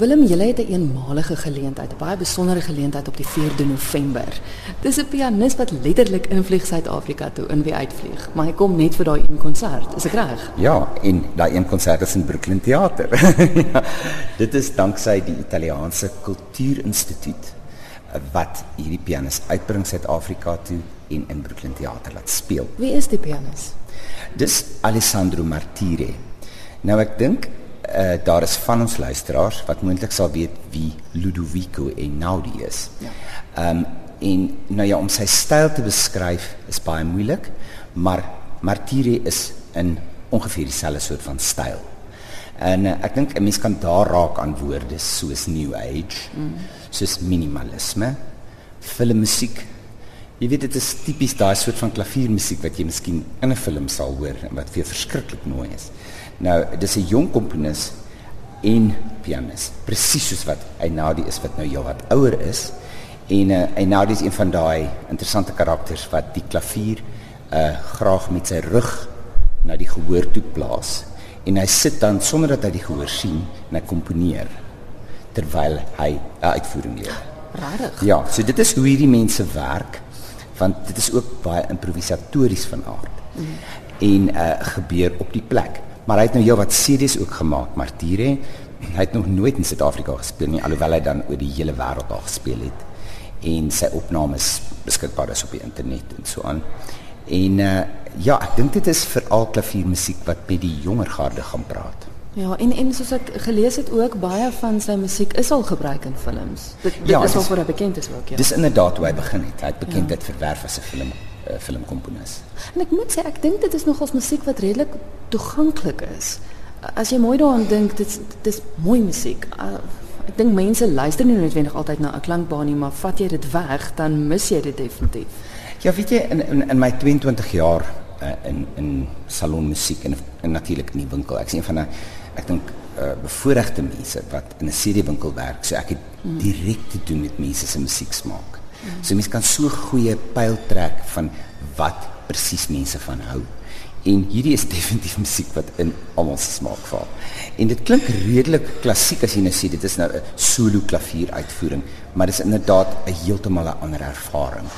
Willem, jy het 'n eenmalige geleentheid, 'n baie besondere geleentheid op die 4de November. Dis 'n pianis wat letterlik invlieg Suid-Afrika toe in wie uitvlieg, maar hy kom net vir daai een konsert. Is ek reg? Ja, en daai een konsert is in Brooklyn Theater. ja, dit is danksy die Italiaanse Kultuurinstituut wat hierdie pianis uitbring Suid-Afrika toe en in Brooklyn Theater laat speel. Wie is die pianis? Dis Alessandro Martire. Nou ek dink uh, daar is van ons luisteraars wat moontlik sal weet wie Ludovico Einaudi is. Ja. Um, en nou ja om sy styl te beskryf is baie moeilik, maar Martire is in ongeveer dieselfde soort van styl. En uh, ek dink 'n mens kan daar raak aan woorde soos new age, mm. soos minimalisme, filmmusiek. Jy weet dit is tipies daai soort van klaviermusiek wat jy miskien in 'n film sal hoor en wat vir verskriklik mooi is. Nou, dis 'n jong komponis en pianis, presies soos wat Einadi is wat nou jou wat ouer is. En uh, Einadi is een van daai interessante karakters wat die klavier uh graag met sy rug na die gehoor toe plaas. En hy sit dan sonder dat hy die gehoor sien en hy komponeer terwyl hy 'n uitvoering gee. Rarig. Ja, so dit is hoe hierdie mense werk want dit is ook baie improvisatories van aard. Mm. En uh gebeur op die plek. Maar hy het nou heelwat series ook gemaak, Martire. Hy het nog nooit in Suid-Afrika gespeel nie, alhoewel hy dan oor die hele wêreld al gespeel het. En sy opnames beskikbaar is op die internet en so aan. En uh ja, ek dink dit is veral klaviermusiek wat met die jonger garde gaan praat. Ja, en en soos ek gelees het ook baie van sy musiek is al gebruik in films. Dit, dit ja, is al voor hy bekend is ook, ja. Dis inderdaad hoe hy begin het. Hy het bekend ja. verwerf as 'n film uh, filmkomponis. En ek moet sê ek dink dit is nogals musiek wat redelik toeganklik is. As jy mooi daaraan dink, dit dis mooi musiek. Uh, ek dink mense luister nie noodwendig altyd na 'n klankbaan nie, maar vat jy dit weg, dan mis jy dit definitief. Ja, weet jy in in, in my 22 jaar uh, in in salonmusiek en, en natuurlik in die winkel. Ek sien van 'n ek dink uh, bevoorregte mense wat in 'n CD-winkel werk. So ek het mm. direk te doen met mense se musieksmaak. So mense kan so goeie pyl trek van wat presies mense van hou. En hierdie is definitief musiek wat in almal se smaak val. En dit klink redelik klassiek as jy nou sê dit is nou 'n solo klavier uitvoering, maar dit is inderdaad 'n heeltemal 'n ander ervaring.